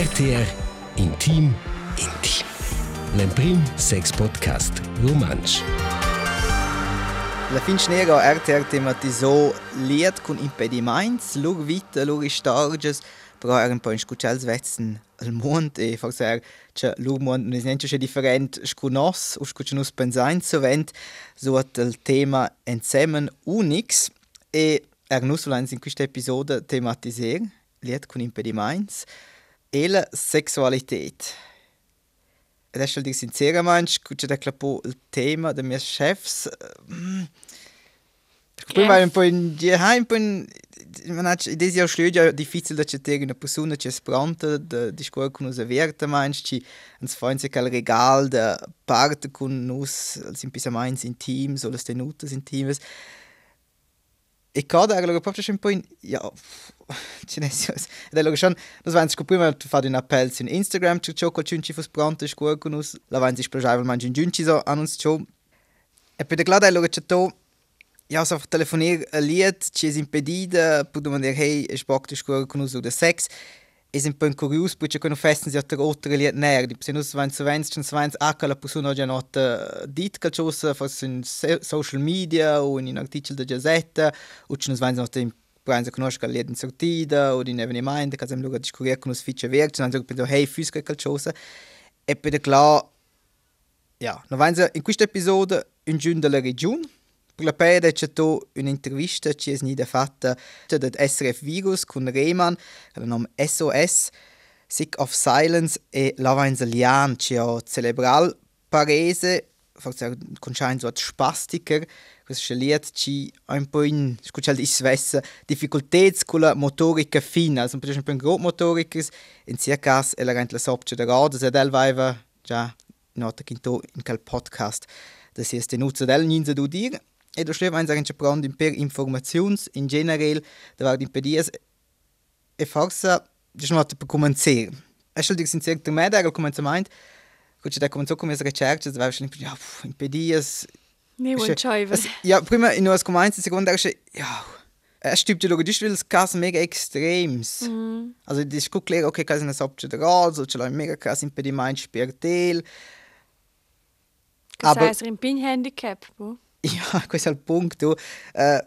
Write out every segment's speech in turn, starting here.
RTR Intim Intim. L'Emprim Sex Podcast Romansch. La fin snega RTR tematizzò liet con impediments, lur vita, lur istorges, però era un po' in scuccials vetzen al mond e forse er che lur mond non è niente different scunos o scuccianus pensain sovent so at il tema ensemen unix. E er nus in questa episode tematiser liet con impediments e la sexualität. Dir sinceramente, da clapo il tema dei miei chefs. Mm. Prima un po' in die un po' in man hat des ja schlöd ja difficil da c'è una persona che spranta da di scuola con usa verta meinst ci ans freund sich al regal da parte con nus als in pisa meins in teams oder tenutas in teams e cada allora proprio un po' in ja Cinesios. Ed allora schon, das wenn sich prima fare un appell su Instagram ciò col cinci fus pronto scuola con nus la wenn sich mangi in giunci so an uns ciò e per de glada allora c'è to ja, so einfach telefonier ein Lied, ci es impedida, per domandare, hey, bockt scuola con uso de sex. esempio in curius perché quando festen si otter otter lì ner di se nus vain svenz chen svenz aka ah, la persona già not eh, dit che cosa forse in social media o in un articolo da gazzetta o chen svenz not in pranzo conosca lì in sortida o in evenimento che sem luga discurir con us fiche werk chen anzog pedo hey fusca che cosa e pedo cla ja no vain in questo episodio in giun della regione la pera c'è un'intervista che è fatta del SRF Virus con Rehmann, il nome SOS, Sick of Silence e Lavainza Lian, che è cerebral parese, forse con so spastiker, questo lied ci un po' in scuccial di svessa difficoltà con la motorica fina, also per esempio in grob motoricas, in circa e la rent la sopcia da roda, se del vaiva già nota quinto in quel podcast, da si è tenuto del ninza du dire. E da schleva eins eigentlich brand per informazions in general da war impedias e forsa das not per comencer. Es soll dir sincero der med era comencement Gut, da kommen so come as recherche, da war schon ja, impedias Ne un chaiva. Ja, prima in nos comenz, seconda era ja, es stimmt ja weil es kas mega extrems. Mm. Also das gut klar, okay, kas eine Subje der Rad, so c'è mega kas impediment spertel. Aber es ist ein Pin-Handicap, bo? Ja, questo è il punto. Uh,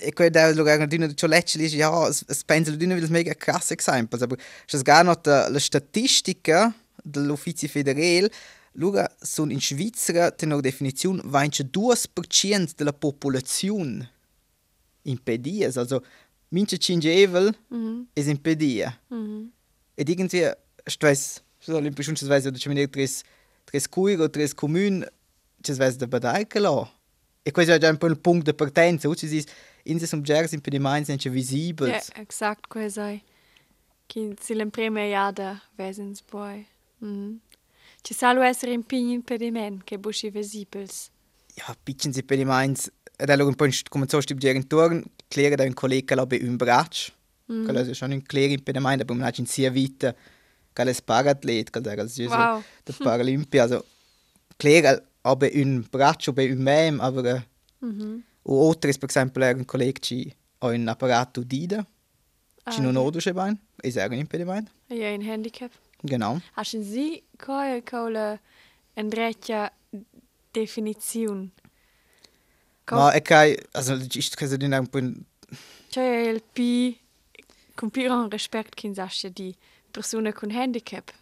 e quello è lugar na dina de lecce ja, es, pensa la dina vil mega krass exempel, aber es gar not la statistica dell'Uffizio Federale Luga sono in Svizzera tenor definizione 22% della popolazione impedias, also mince cingevel mm -hmm. es impedia. Mm -hmm. Ed irgendwie stress, so l'impressione che sveisa da cemene tres tres cuiro, tres comune, che sveisa da badaica là. E questo è un po' il punto di partenza, ci si in se subger sind per mines nicht visibel. Ja, exakt, questo è. Che si l'imprime iada vesens boy. Mhm. Ci salo essere in pigni impediment che busci visibels. Ja, pitchen si per mines ed è un po' come so stib in torn, clera da un collega la be un braccio. Mm. Quello è schon un clera impediment, aber man hat in sia vita che è sparatlet, che è wow. der Paralympia, also clera aber un braccio be un mem aber mm -hmm. o outros per esempio era un collega ci ha un apparato dida. Ci ah, non odo che bain e è un impediment ja ein handicap. Genau. Hast du sie coi cola en dreccia definizione ma è che also ist che di un po' cioè il p con più rispetto che sa di persone con handicap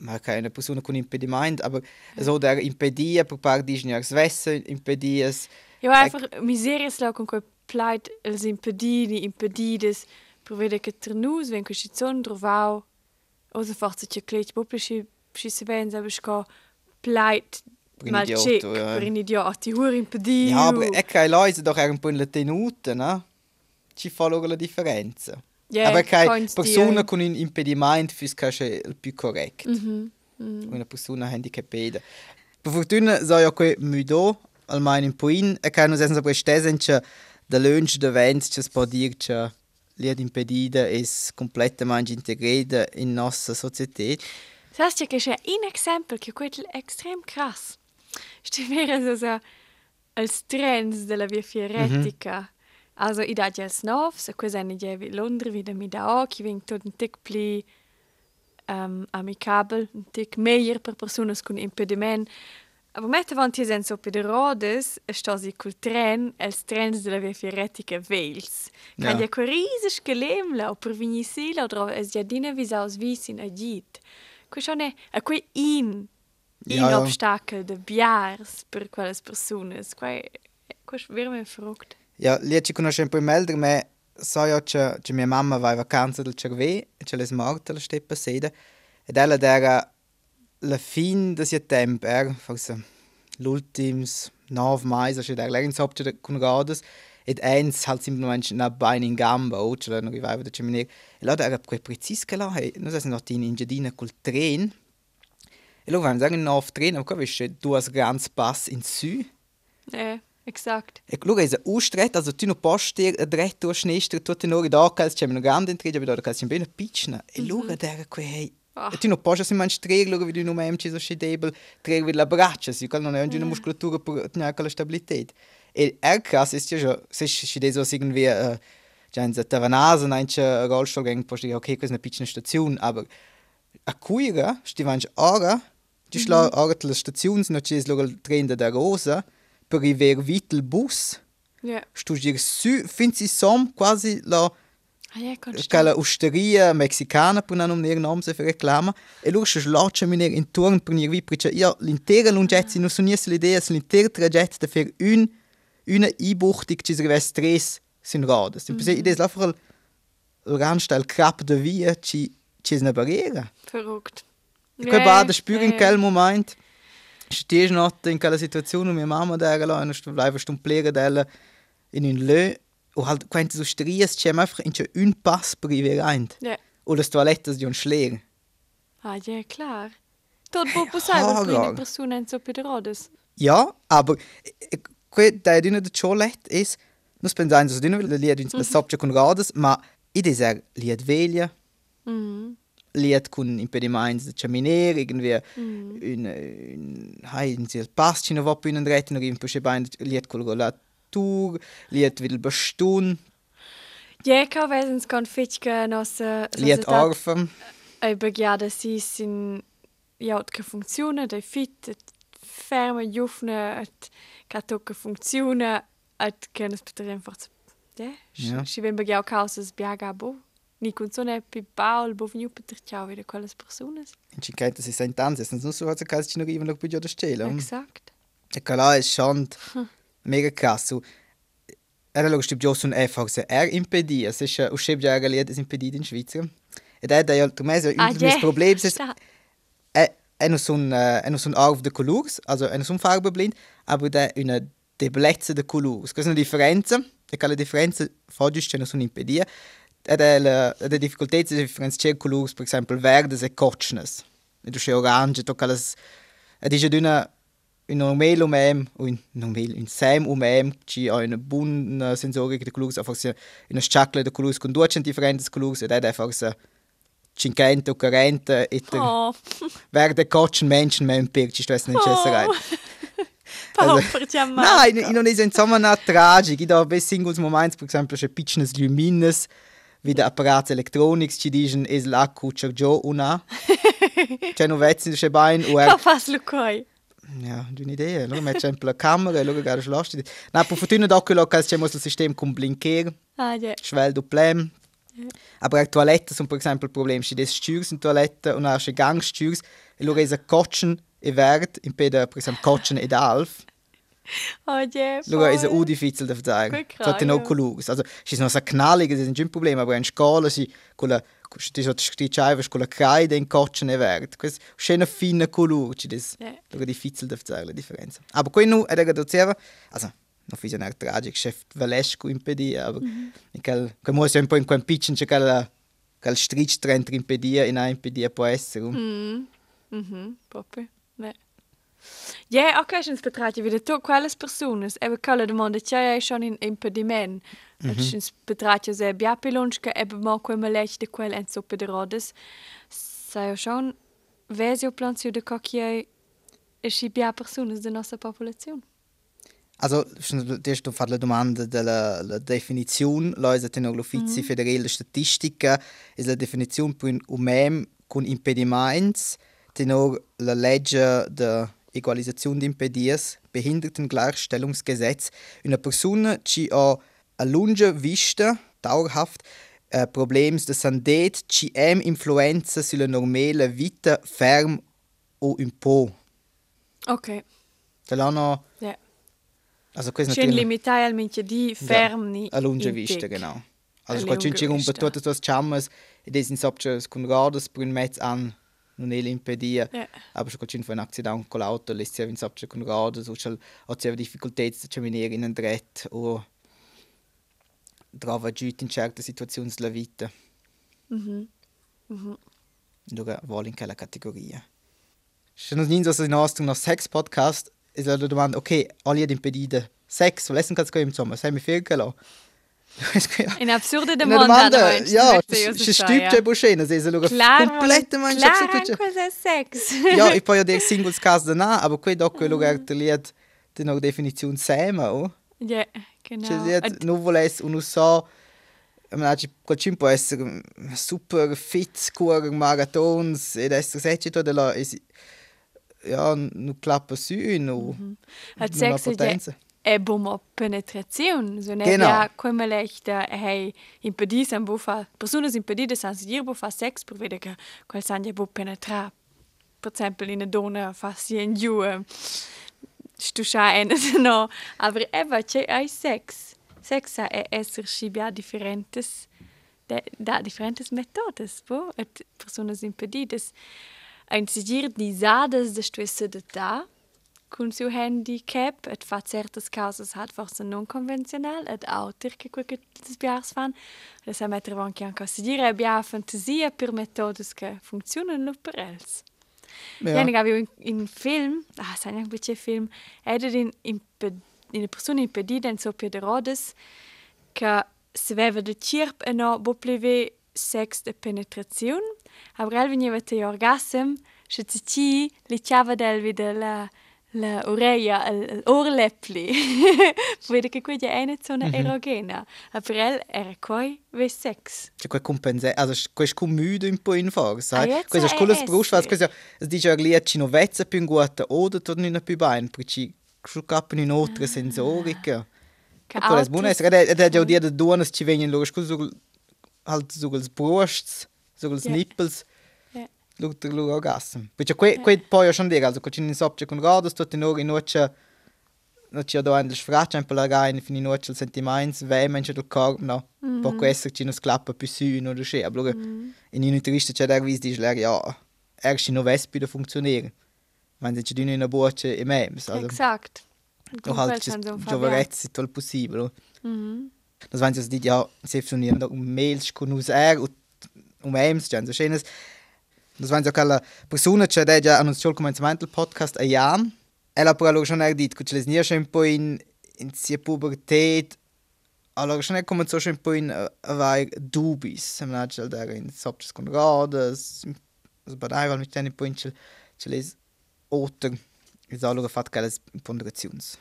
man keine Person con impediment, aber so der impedia per par di als Wesse impedias. Ja, einfach miserias la con quel plait els impedini, impedides, per vedere che ternus ven questi zon trovau, o se forse c'è clec, bo plesci si se ven sa besco plait mal check, per in idioti, hur impedi. Ja, aber è che Leute doch un po' in la tenuta, no? Ci fa la differenza. Yeah, Aber keine Person con un impedimento fiscale il più corretto. Mm -hmm. Mm -hmm. Una persona handicapata. Per fortuna so io che mudo, almeno in poin, e che non senza prestesen che da lunch da vent che può dire che l'id impedida è completamente integrata in nostra società. Sagst du, che c'è un esempio che è estrem krass. Stimere so als trends della via fieretica. Mm -hmm. Also i dat jes nov, se ko je vi Londre wie mi da ki vin tot un tick pli um, amicabel, un tick meier per personas kun impediment. Aber mette van ti sen so pe de rodes, sto si cul tren, els trens de la via fieretica Wales. Ja. Kan je ko rises gelemla o per vinisila o drov es jardine vis aus visin agit. Ko schon a quei in in ja, ja. obstakel de biars per quelles personas, quei quei schwer me frugt. Ja, lì ci conosciamo poi meglio, ma so io che, che mia mamma va in vacanza del cervello e ce l'è morta la steppa sede. Ed ella era la fin del settembre, er, forse l'ultims 9 mesi, cioè era in sopra con rodas, ed eins halt semplicemente una beina in gamba, o ce l'hanno arrivato da ceminere. E là era quel preciso che là, e noi siamo andati in Ingedina col tren, e loro vanno sagen auf tren, aber qua viste due grandi passi in su, Eh, exakt. E loro è ustret, also tu non puoi stare dritto a sinistra, tutti noi da che c'è una grande intriga, da che c'è bene piccina. E loro era qui, Ah. E tu non puoi semplicemente stare, loro vedono un memci so scedebel, trare with la braccia, si quella non è una muscolatura per tenere quella stabilità. E er krass ist ja schon, se ci dei so irgendwie, äh, già in Tavanasa, nein, c'è Rollstuhl gegen, puoi dire, ok, questa è una piccola stazione, aber a cuira, stivanci ora, ci schla ora le stazioni, non c'è il treno da Rosa, vite il bus, Ja. stu dir su fins i som quasi la Ah, kannst quella osteria mexicana per non nome nome se reclama e lu sche slaccia mi intorno per nir vi perché io l'intera lungezza non sono l'idea l'intera tragetta per un una ibuchtig ci serves tres sin rodas mm -hmm. idea è einfach il ranstel crap de via ci ci è una barriera Verrückt. e quel bada spüre in quel moment stehst noch in quella situazione mia mamma da era là e sto bleibe sto plere della in un lö o halt quando so stries c'è einfach in pass arrivare rein Ja. o le toilette di un schläger Ah, ja, klar. Tot bo possiamo Hagar. prendere persone in so rodes. ja aber eh, que da di de cholette is nus pensando so di no le lied ins sapce con rades ma id is er lied velia Mhm. Lied con impediments de chaminere irgendwie un hai in sil pascina va più in rete no in pusche bain lied col rollatur lied vil bestun Ja, kann wesens kan fitke nossa lied arfen Ei begiada si sin ja che funziona, dei fit, et ferma jufne, cato che funziona, et che nes poter einfach Ja, Ja. si ven begiau causas biaga bo. Ni con sone pi baul bo veniu poter ciao wieder quelles personas. in ci kente si sentanze senza non so cosa calci no riven noch più da stella Exakt. e cala è schand mega krass so era lo stib Josun einfach se er impedia se sche u scheb ja lied is impedit in Schweizer ed è da ja tu mes Ah, un ja. des problems es Sta- è è no sun è no sun arv de colors also è no sun farbe blind aber da una debolezza de colors cosa una differenza e quella differenza foggi c'è no sun impedia ed è la la difficoltà di differenziare colors per esempio verdes e cotchnes e c'è orange to quelles ed è già una in normal um em in normal in sam um em ci ha una buona sensorica de colors einfach se una sciacla de colors con due differenti colors ed è einfach se 50 o 40 e Oh, verde cotchen menschen men per ci stres non c'è sarai pauper ti amma. Nein, in è insomma una tragica. I da bei singles moments, per esempio, c'è piccines lumines, wie der Apparat Electronics ci dicono es la cuccia già una. C'è un vezzo c'è bein o Ka er fas lu koi. ja, un'idea. Metti sempre la camera e allora gara schlosti. Na, per fortuna da quello che c'è il sistema con blinker, Ah, ja. schwell du plem. Aber auch Toiletten sind, per esempio, il problema. Ci des Stürs in Toilette und auch Gangstürs. E allora è cotchen e verde, in peda, per esempio, cotchen ed alf. Oh, ja. Allora è voll. un difficile da fare. Quel So hat no colores. Also, ci sono sa knallige, das ist ein Problem, aber in si con la ti so ti chaiva con la creide in cotchen e verde. Questo è una fine colore, ci des. Allora è difficile da fare la differenza. Aber qui nu è da dozeva, also non fai una tragica, chef Valesco impedia, aber in quel quel mo un po' in quel pitchen c'è quella quel stritch tra impedia in a impedia può essere. Mhm. Mhm, Poppe. Ne. Ja, ok, schon betrachte wieder to quelles personas. Ebe kalla demanda c'è è schon in impediment. Mm -hmm. Schon betrachte se biapilonska ebe mo quel malech de quel en soppe de rodes. Sai schon vesio planzio de cocchie e si bia personas de nostra popolazione. Also, dir du fare la domanda della la definizione, la è tenere l'Ufficio mm -hmm. federale di statistica, è la definizione per un umem con impediments, tenor la legge de Egalisation d'Impediers, Behindertengleichstellungsgesetz, una persona ci ha a lunga vista, dauerhaft, äh, Problems de sandet, ci hem influenza sulla normale vita ferm o un po'. Ok, Delano, ja. also questo Schön limitai al minche di ferm ni a lunga vista, genau. Also lunga ci rompe vista. tutte queste chammas e des in sopra con radas per un mezzo an non è l'impedia. Ja. Aber schon quando ein Accident con l'auto lässt sich in sopra con radas o c'è ha c'è difficoltà di camminare in un dret o trova giù in certe situazioni della vita. Mhm. Mhm. Allora vuole in quella categoria. Se non niente in nostro no sex podcast è la domanda ok, alle ad impedire sex, volessimo che scoim insomma, sei mi fercalo. In absurde domanda, domanda, no, ja, ci stupce buschena, se allora Clar, completamente clar, stupce. cos'è sex? Ja, e poi ho dei singles cas da na, aber quei doc quello che è liet di una definizione sema, oh. Ja, genau. Cioè liet Ad- non volesse uno so Manche qualcun può essere mm, super fit, correre maratons ed essere secito della ja, non clappa su, no, non ha sex è potenza. È buona penetrazione, so ne Genau. ja come lechta hey impedis am bufa persone impedite san dir bufa sex per vedere che quel san ja bu penetra. Per esempio in una donna fa si in giù stuscia en no, aber eva c'è ai sex. Sex è essere scibia differentes da, da differentes metodes, bo, et personas impedides. Ein sigir disades de stuesse de da, cun siu handicap, et fa certas causas hat forse non convencional, et auter che quel che des biars fan. E sa mettere anche anche sigir e bia fantasia per metodes che funzionano per els. Ja. In, in film, ah, sai neanche c'è film, ed in, in, in persona impedita in sopra de rodes, che se aveva de cirp e no bo pleve sex de penetrazione, aber el veniva te orgasm, se ci ci li chiava del la la oreia, l'orlepli. Vede che quella è una zona erogena. Aber el era coi ve sex. Cioè, quel compensa, also, questo è müde un po' in forza, sai? Ah, jetzt Questo è è quello esse. spruscio, questo es dice lì ci non vezza più in guata o da tornare più bene, perché ci sciucappano in altre sensoriche. Che Quello è buono, ed è già dire da donne ci vengono loro, scusa, halt so als brusts, so als Ja. nipples, Ja. loro loro orgasm. Perché que que poi schon dire, also che in sopra con rados tutto in ora in noce non ci do sfraccia un po' la gain fino in noce il sentiments, ve menche del corpo, no. Po questo ci non sclappa più su no do sche, aber in in intervista c'è da vis dice ja, er ci no vespi da funzionare. Man ci di in una voce e mems, also Exakt. no halt ci giovarezzi tol possibile. Mhm. Das wenn sie dit ja, sie funktionieren da um Mails con us er und um Ems, so schönes. Das sie auch alle Personen, che già annunciò il commencement del podcast a Jan. Ella però allora schon er dit, che les nie schon un po' in in sia pubertät. Allora schon cominciò schon un po' in avai dubis, sembra che da in sopra con rodas, also bei einmal mit den Point che les oter. Ist allora che le ponderazions.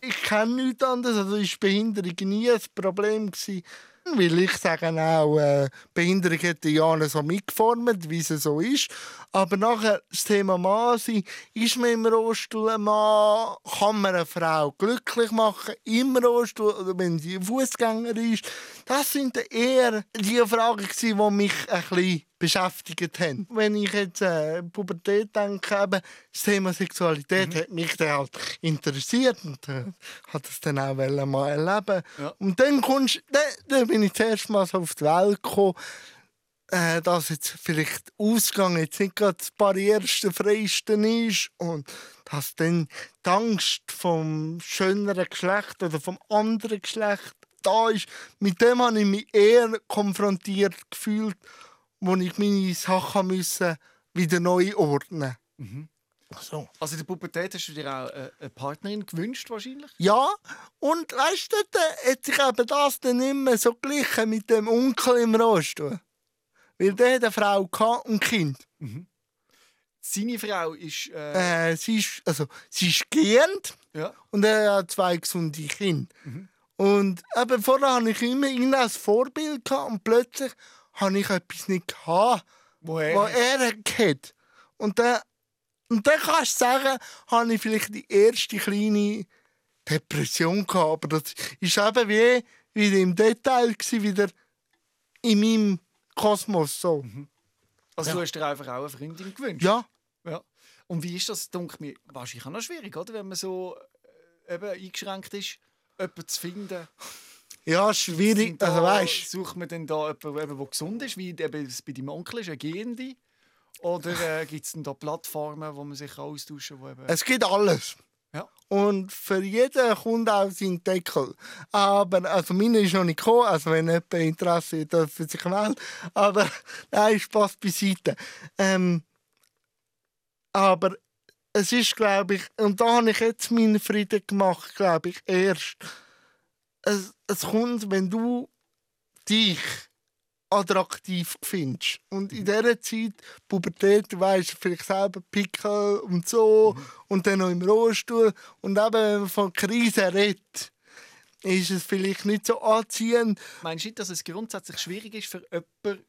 Ich kenne nichts anderes. Also ist Behinderung nie ein Problem gewesen. Weil ich sage auch, äh, Behinderung hat die Jahre so mitgeformt, wie sie so ist. Aber nachher das Thema Mann sein, ist man im Rollstuhl ein Mann, kann man eine Frau glücklich machen im Rollstuhl oder wenn sie Fußgänger ist. Das sind eher die Fragen, die mich ein bisschen beschäftigt haben. Wenn ich jetzt äh, Pubertät denke, eben, das Thema Sexualität hat mich dann halt interessiert und äh, hat es dann auch mal erleben. Ja. Und dann kommst, dann, dann bin ich zuerst mal so auf die Welt gekommen, äh, dass jetzt vielleicht Ausgang jetzt nicht gerade das barrierste, freiste ist und dass dann die Angst vom schöneren Geschlecht oder vom anderen Geschlecht da ist. Mit dem habe ich mich eher konfrontiert gefühlt, wo ich meine Sachen müssen wieder neu ordnen so. Also in der Pubertät hast du dir auch äh, eine Partnerin gewünscht wahrscheinlich? Ja, und weißt du, da hat sich eben das dann mehr so glichen mit dem Onkel im Rollstuhl. Weil der hat eine Frau und Kind. Seine Frau ist... Äh, Äh, sie, ist, also, sie ist gehend ja. und er hat zwei gesunde Kinder. Und eben vorher hatte ich immer ihn als Vorbild gehabt und plötzlich habe ich etwas nicht gehabt, Wo er, wo er hat. Und dann, und dann kannst du sagen, habe ich vielleicht die erste kleine Depression gehabt. Aber das war eben wie, wieder im Detail, gewesen, wieder in meinem Kosmos. So. also ja. du hast dir einfach auch eine Freundin gewünscht. Ja, Ja. Und wie ist das, denke mir, wahrscheinlich auch noch schwierig, oder? Wenn man so äh, eben eingeschränkt ist, jemanden zu finden. Ja, schwierig. Da- Also weißt Sucht man denn da jemanden, der gesund ist, wie eben es bei deinem Onkel ist, eine Gehende? Oder äh, gibt es da Plattformen, wo man sich austauschen kann? Eben... es gibt alles. Ja. Und für jeden kommt auch sein Deckel. Aber, also meine ist noch nicht gekommen, also wenn jemand Interesse hat, dürfen sich melden. Aber, nein, Spaß beiseite. Ähm, aber es ist, glaube ich, und da habe ich jetzt meinen Frieden gemacht, glaube ich, erst. Es, es kommt, wenn du dich attraktiv findest. Und in dieser Zeit, Pubertät, du weißt vielleicht selber Pickel und so, und dann noch im Rollstuhl. Und eben, wenn man von Krise redet, ist es vielleicht nicht so anziehend. Meinst du nicht, dass es grundsätzlich schwierig ist für jemanden,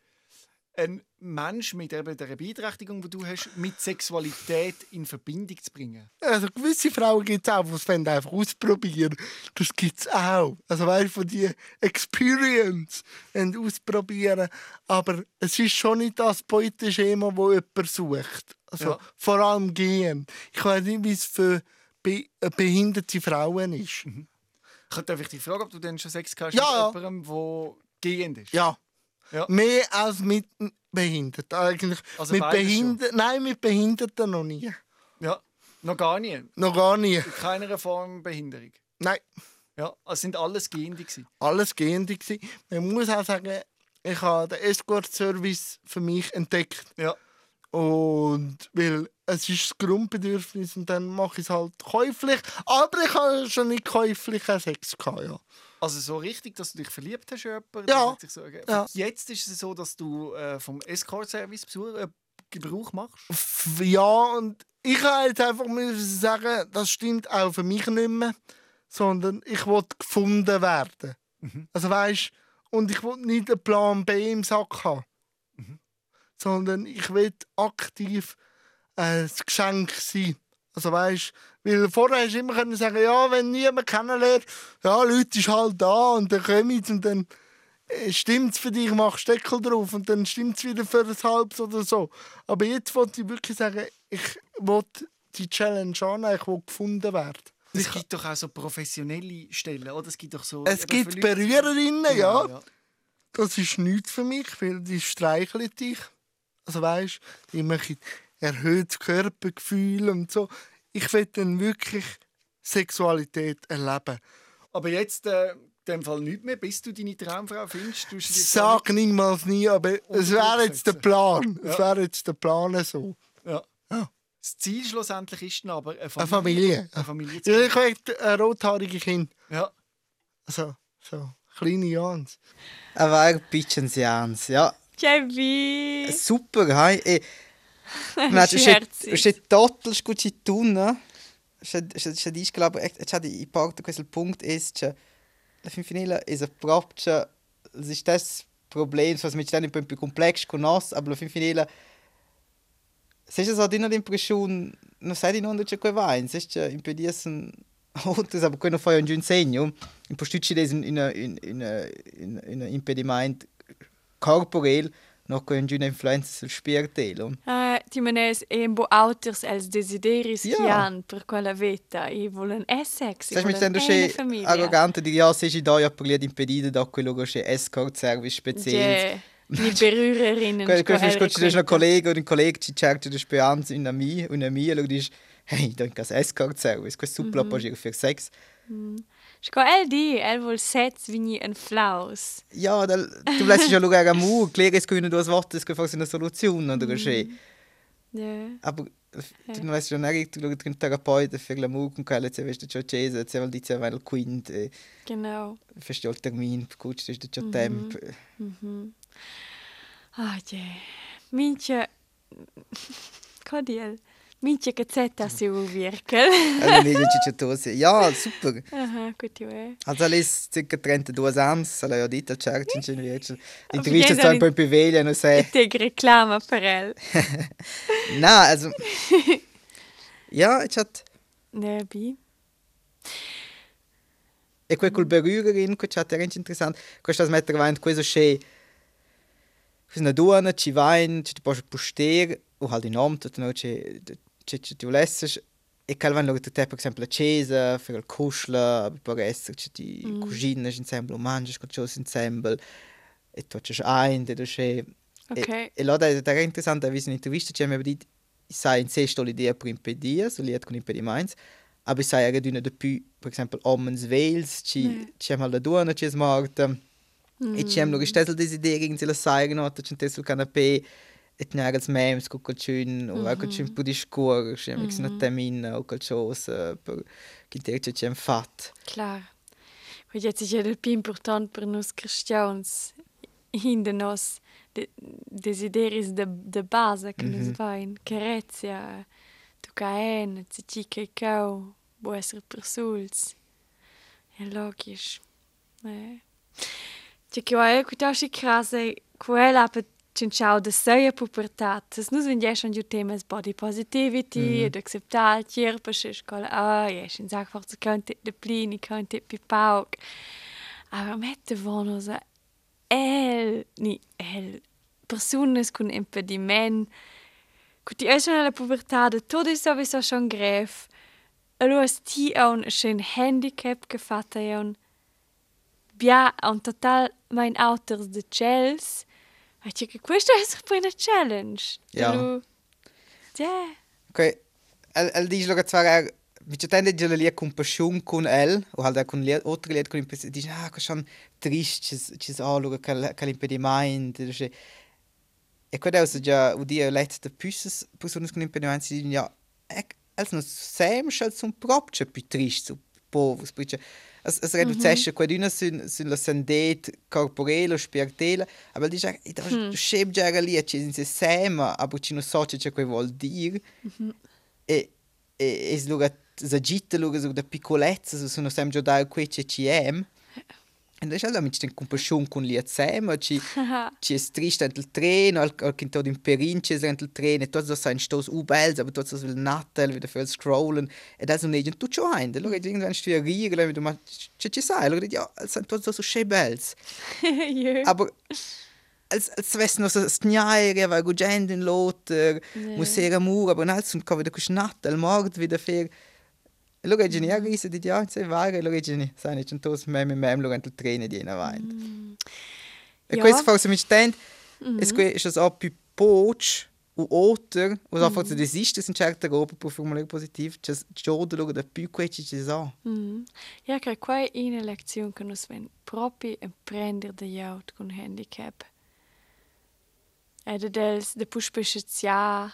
einen Mensch mit der Beeinträchtigung, die du hast, mit Sexualität in Verbindung zu bringen? Also gewisse Frauen gibt es auch, die es einfach ausprobieren Das gibt es auch. Also weißt von die Experience wollen ausprobieren. Aber es ist schon nicht das Beuteschema, das jemand sucht. Also Ja. vor allem gehen. Ich weiß nicht, wie es für be äh, behinderte Frauen ist. Ich darf ich dich fragen, ob du denn schon Sex hast Ja, mit jemandem, der gehend ist? Ja. Ja. Mehr als mit Behinderten. Eigentlich Also mit Behinderten. Nein, mit Behinderten noch nie. Ja, noch gar nie. Noch gar nie. In keiner Form Behinderung. Nein. Ja, es sind alles Gehende. gewesen. alles Gehende. gewesen. Man muss auch sagen, ich habe den Escort-Service für mich entdeckt. Ja. Und weil es ist das Grundbedürfnis und dann mache ich es halt käuflich. Aber ich habe schon nicht käuflichen Sex gehabt, ja. Also so richtig, dass du dich verliebt hast in jemanden? Ja. So. Ja. Jetzt ist es so, dass du äh, vom Escort-Service äh, Gebrauch machst? Ja, und ich habe jetzt einfach müssen sagen, das stimmt auch für mich nicht mehr. Sondern ich wollte gefunden werden. Also weißt und ich wollte nicht einen Plan B im Sack haben. Sondern ich will aktiv äh, ein Geschenk sein. Also weißt weil vorher hast du immer können sagen, ja, wenn niemand kennenlernt, ja, Leute ist halt da und dann kommen sie und dann stimmt es für dich, machst Deckel drauf und dann stimmt es wieder für ein halbes oder so. Aber jetzt wollte ich wirklich sagen, ich wollte die Challenge annehmen, ich will gefunden werden. Es Ich, gibt doch auch so professionelle Stellen, oder? Es gibt doch so... es gibt Berührerinnen, Genau, ja. Das ist nichts für mich, weil die streicheln dich. Also weißt die machen erhöhtes Körpergefühl und so. Ich will dann wirklich Sexualität erleben. Aber jetzt, äh, in dem Fall nicht mehr, bis du deine Traumfrau findest. Du Sag niemals nie, aber es wäre jetzt der Plan. Es wäre jetzt der Plan so. Ja. Ja. Das Ziel schlussendlich ist dann aber eine Eine Familie. Familie. Eine Familie zu Ja, ich will ein rothaarige Kind. Ja. Also, so kleine Jans. Aber Pitchens Jans, ja. Jebbi! Super, hej. Eh, Znači, Še še, herzig. še total skuči tu, ne? Še, še, še diš, glaube ich, še di parte questo punkt ist, che la fin finila is a proprio, si stes problem, was mit stani un po' complex con nos, aber la fin finila se je sa dina l'impression, non sai di non c'è quei vain, se c'è impedisen outros, aber quello fai un giun segno, in postucci des in in in in in in impediment corporel, noch con giun influenza sul spiritello. Uh, ti menes embo auters els desideris Ja. ja. chian per quella vita. I volen Essex, i Sai mi sento che arrogante di ja se ci do ja per di impedire da quello che escort service speziell. Je, ni berührerinnen. Quello che sco fai el scotti da un collega un collega ci cerca di speranza in ami, una mia, lo dici hey, da un escort service, questo mm -hmm. per sex. Sco el di, el vol sets vini en flaus. Ja, da, du lässt ja schauen am Mur, klären es können das Wort, es gibt eine Solution oder geschehen. Ja. Aber non lässt ja nicht, du schaust den Therapeuten für la Mur, con quelle se veste ciò cese, se vuol dire weil quint, eh, Genau. feste il termin, gut, das ist ciò tempo. Ah, je. Mintje... Codiel. Minchia cazzetta si u virkel. Alla media cicciatosi. Ja, super. Aha, gut jo. Also lei circa 32 anni, se l'ho detto al Church in L'intervista gehen sta un po' più veglia, non sai. Te reclama per el. No, also... Ja, ich hatte... Ne, bi. E quel col berührerin, che c'è era interessante. Questo mettere avanti questo c'è... Questa una donna, ci vai, ci ti posso postare, o halt in nome, tutto no, c'è... C'è c'è ti volessi. E calvan loro tutte, per esempio, la chiesa, per il kusla, per essere, c'è ti Mm. cugine insieme, mangi, con ciò insieme. E tu c'è ein, e c'è... Ok. E, e là era interessante, avere un'intervista, ci abbiamo detto, sai in sé sto l'idea per impedire, so liet con impediments, aber sai era d'una de più, per esempio, omens veils, ci, Ne. ci hem la duana, ci es morta, Mm. e hem lo gestesel desideri, in la sai nota, ci tes sul canapé, et als memes, co quel chun, o mm. quel chun per discor, ci hem mm. una temina, o quel cosa, per che ci hem fat. Klar. Jetzt ist ja der più important per nos cristians in de nos de, desideris de, de base che nos vain. Carezia, tu caen, zici che cau, può essere per suls. È logisch. Eh. C'è che ho ecutashi crase, quella per cinciao de seia pubertat. Es nus wenn ja schon ju temas body positivity, mm ed acceptar tier per scola. Ah, ja, schon sag fort zu könnte de plini, könnte pi pauk. Aber mette vonos a el, ni el, personas con impediment, Gut, die schon alla pubertà, tot ist sowieso schon grev. Allora sti un schön handicap che fatta è un bia un total mein Autos de Chels. Che questo è una challenge. Ja. Allora, Ja. Ok, el, el dice lo che zwar er, vi c'è tende già lia con passion con el, o halt con lia, altre lia con impedimento, dice, ah, che schon trist, ci sa lo che l'impedimento, dice. E quando è già u dia letzte püsses personas con impedimento, si dice, ja, els no sem schal zum proprio più trist, so povos, perché es es reducesce mm -hmm. quaduna sun sun la sandet corporele o spirituele, aber dice, i da scheb già lì, ci in se sema, aber ci no so che che vuol dire. e, e, e luga s'agita luga so da piccolezza so sono sempre già da qui c'è CM e da allora mi c'è compassion con li assieme ci ci è triste il treno al al che in perinche sind il treno e tutto sein stoß u bells aber tutto so il natal wieder für scrollen e da so ne tu ciò ein da luga irgendwann stüer riere du ma c'è ci sai luga ja sind tutto so schön bells ja. aber als als wes no so stniaire va gugend in loter Nee. musera mur aber nals und ka wieder kusnat al mord wieder fer lo che genia gisa di ja se vare lo che genia sai nicht tos mem mem lo gantel trene di na vain e questo forse mi stand. Es que ist das auch più poch u oter o so forse desiste in certa roba per formulare positiv. Just giordo lo da più queci ci so Mm. Ja, che qua è una lezione che nos ven proprio imprender de jaut con handicap. Ed dels de puspe schizia.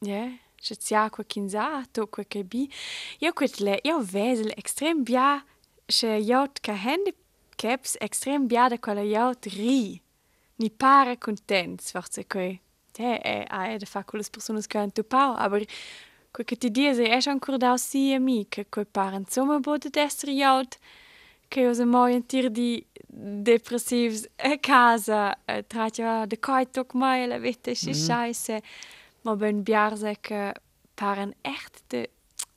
Ja, schizia qua kinza, to qua che bi. Io quet le, io vesel extrem bia, che jaut ca handicaps extrem bia de quella jaut ri. Ni pare contents, forse que. Ja, è, è de fa quelle persone che hanno tu pau, aber Quel che ti dice è ancora da sì a me che quei pare insomma bude essere jaut che usa mai un tir di depressiv a casa eh, tra ja de kai tok mai la vette si scheisse Maar bij een bejaarzekke waren echt de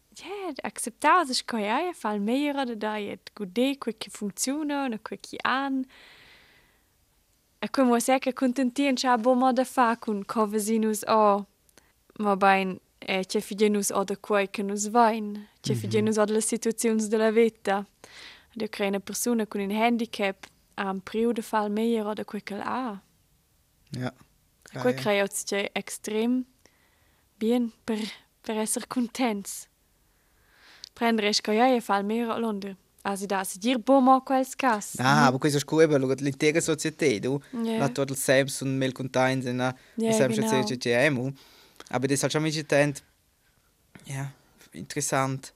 ja, acceptabels kan ja, je val meer dat je het goed deed, kwikje functionen, een kwikje aan. Ik kon wel zeggen, contenteren, ja, bom, de fakun, kovezinus, oh. Maar bij een ce figenus o de quei che nus vain, ce figenus o de la situaziuns de la vita. De crea una persona con un handicap a un priu de fal meier o de quei che l'ha. Ja. Quei crea o ce extrem bien per, per essere contents. Prendere che io fa meglio a Londra. Also da si dir bomo quels cas. Ah, aber questo scuola lo l'intera società, du. Ja. La tot il Sams und Mel Contain sind na, Ja, Sams genau. jetzt CCM. Aber das hat schon mich gedacht, ja, interessant.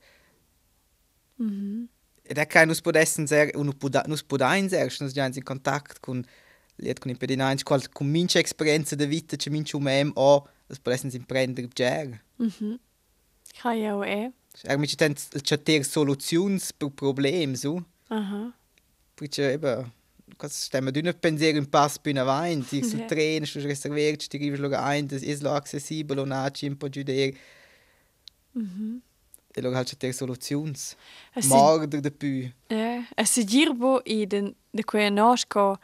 Mhm. È che nus podessen unu poda, nus podain ser, nus già in contact con liet con impedinanti, qual con mince esperienza de vita, c'è mince um em o das potessero imprender ger. Kann ja auch eh. Er mi c'è c'è ter soluzions per problem so. Aha. Perché eben Kas stemma d'una pensier un pass più in avanti, yeah. su Ja. treno, su reserviert, ti arrivi luogo ein, das ist lo accessibile, und anci un po' giù der. E luogo halt c'è ter soluzions. Es Morder de più. Eh, e se girbo i den de quei nasco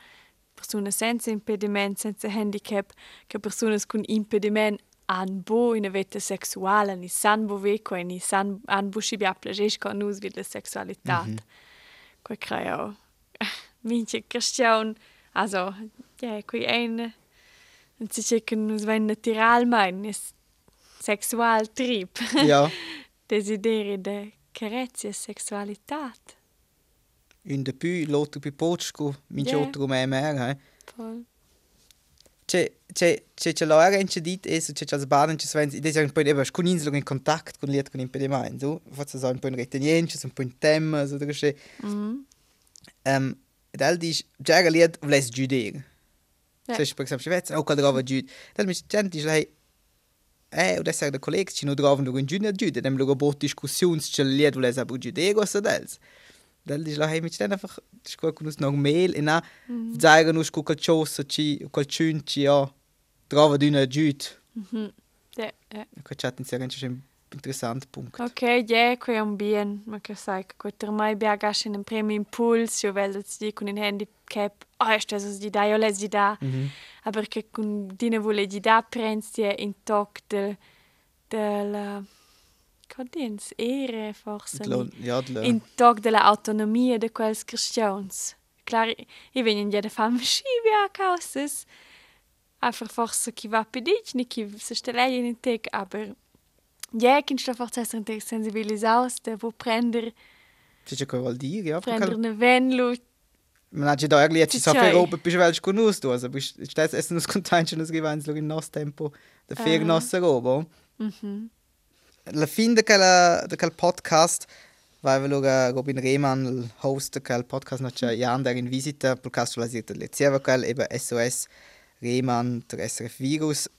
persone senza impediment, senza handicap, che persone con impediment han bo in vita sexuale, ni san bo veco e ni san han bo si bia plages con nus vid la sexualitat. Mm -hmm. Quei creo. Minche question, also, ja, quei ein und si che nus vein natural mein, is sexual trip. Ja, Desideri de carezia sexualitat. Un de più, l'altro più poco, min Yeah. otro me mer. Voll. C'è c'è c'è c'è la era in c'è dit e c'è c'è sbaden c'è sven, id è un po' eben con inslo in contact con liet con impediment, so. Forse so un po' in retenienza, un po' in tema, so da che Mhm. Ähm, el dice, già liet vles giudir. Ja. Se per esempio, o qual drova giud. Del mi gent dice lei, eh, od esser de collegs ci no drovan lo in giudir giud, dem lo bot diskussions c'è liet vles aber giudir o sa dels. Del dice lei, mi c'è einfach, sco con us normal, e na, zaiga nus cu qual cosa ci, qual cun ci, ja, drova d'una giud. Mhm. Ja, ja. Qual chat in c'è un interessant punkt. Ok, ja, qui è un bien, ma che sai, che quattro mai biagas in un primo impuls, io vedo di con un handicap, oh, è stesso di da, io les di da, Mhm. aber che con dine vuole di da prenzi in toc del, del, forse, Dlo- Ja, dlo. in toc della autonomia de quels cristians. Klar, i venien ja de fam schivia causes, einfach forse chi va pedich, ni chi se stelei in tec, aber ja, kin sta forse essere inte sensibilisaus, de vo prender, C'è qual vuol dire, ja, prender ne venlu, Man hat ja da irgendwie jetzt so viel oben, bist du welch gut aus, du. Also, bist du das Essen aus Contention aus Geweins, in nass Tempo, der vier nasse oben. mhm. La fin de quel, de quel podcast, vai luga Robin Rehmann, il host de quel podcast, non c'è Jan der in visita, podcast la sirta lezieva quel, eba SOS, Rehmann, der SRF Virus.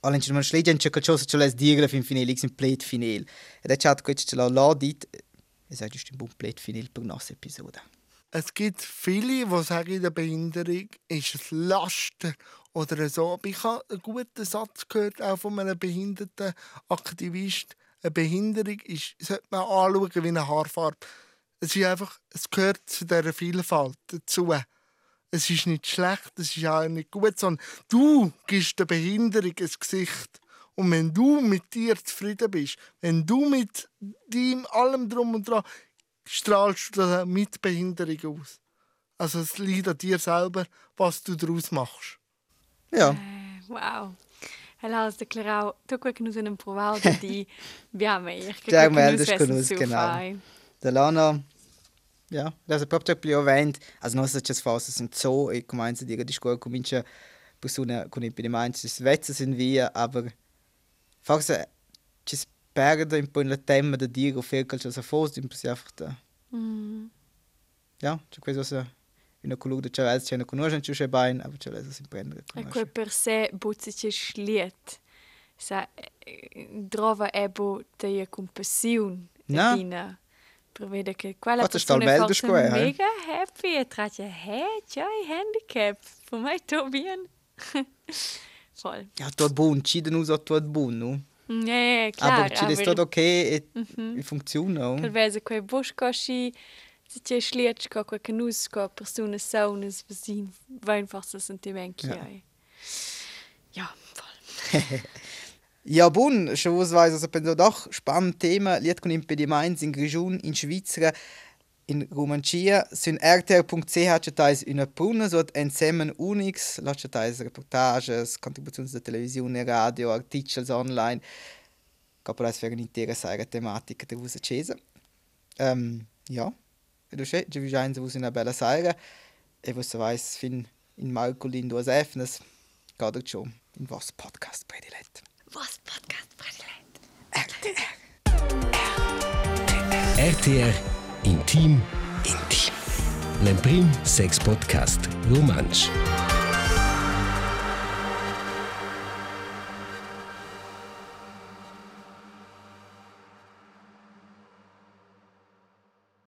Allen ci non schleggen c'è qualcosa che les dire fin finale, in plate finale. Ed è chat che ce l'ha là dit, e sai giusto un plate finale per nostra episode. Es gibt viele, die sagen, der Behinderung ist es Laster oder so. Aber ich habe einen guten Satz gehört, auch von einem behinderten Aktivist. Eine Behinderung ist, sollte man anschauen wie eine Haarfarbe. Es, ist einfach, es gehört zu dieser Vielfalt dazu. Es ist nicht schlecht, es ist auch nicht gut, sondern du gibst der Behinderung ein Gesicht. Und wenn du mit dir zufrieden bist, wenn du mit deinem allem drum und dran, strahlst du das mit Behinderung aus. Also es liegt an dir selber, was du daraus machst. Ja. Eh, wow. Helaas de clarau, tu quel che nus in provau di biame, ich che Ja, quel che nus, su genau. Der Lana, ja, das è proprio più event, also non so se fosse un zoo e comincia a dire di scuola comincia persone con impedimenti, si svezza sin via, aber forse ci perde un po' il tema di dire o fare qualcosa fosse, un po' si einfach da, Mm. ja, c'è questo una colore di cervello, c'è una conoscenza, c'è un bein, aber c'è l'esso si prende. E quel per sé buzzice schliet. Sa, eh, drova ebo te compassione No. dina. Prevede che quella Wat persona belder forse square, mega happy e tratje, hey, c'hai handicap. Voor mij toch bien. Voll. Ja, tot buon, ci den uso tot buon, no? Nee, klar. Aber ci ist tot okay e, e funziona, Quel no? vese quei buscosci, se c'è schlietschko, quei canusco, persone saunes, vesin, vain forse sentiment Ja. ja. Ja, voll. Ja, buon, schon was weiß, also doch spannend Thema, liet con impediments in Grigiun, in Schweizer, in Romancia, sun rtr.ch cetais una pruna, so insieme unix, la cetais reportages, contribuzioni da televisione, radio, articles online, caporais per un'intera serie tematica de vus accesa. Um, ja, e du sche, ci vigiain se vus una bella serie, e vus sais fin in Marcolin duas efnes, gadet schon in vos podcast predilet. Was Podcast predilet. RTR Intim Intim. L'Emprim Sex Podcast Romansch.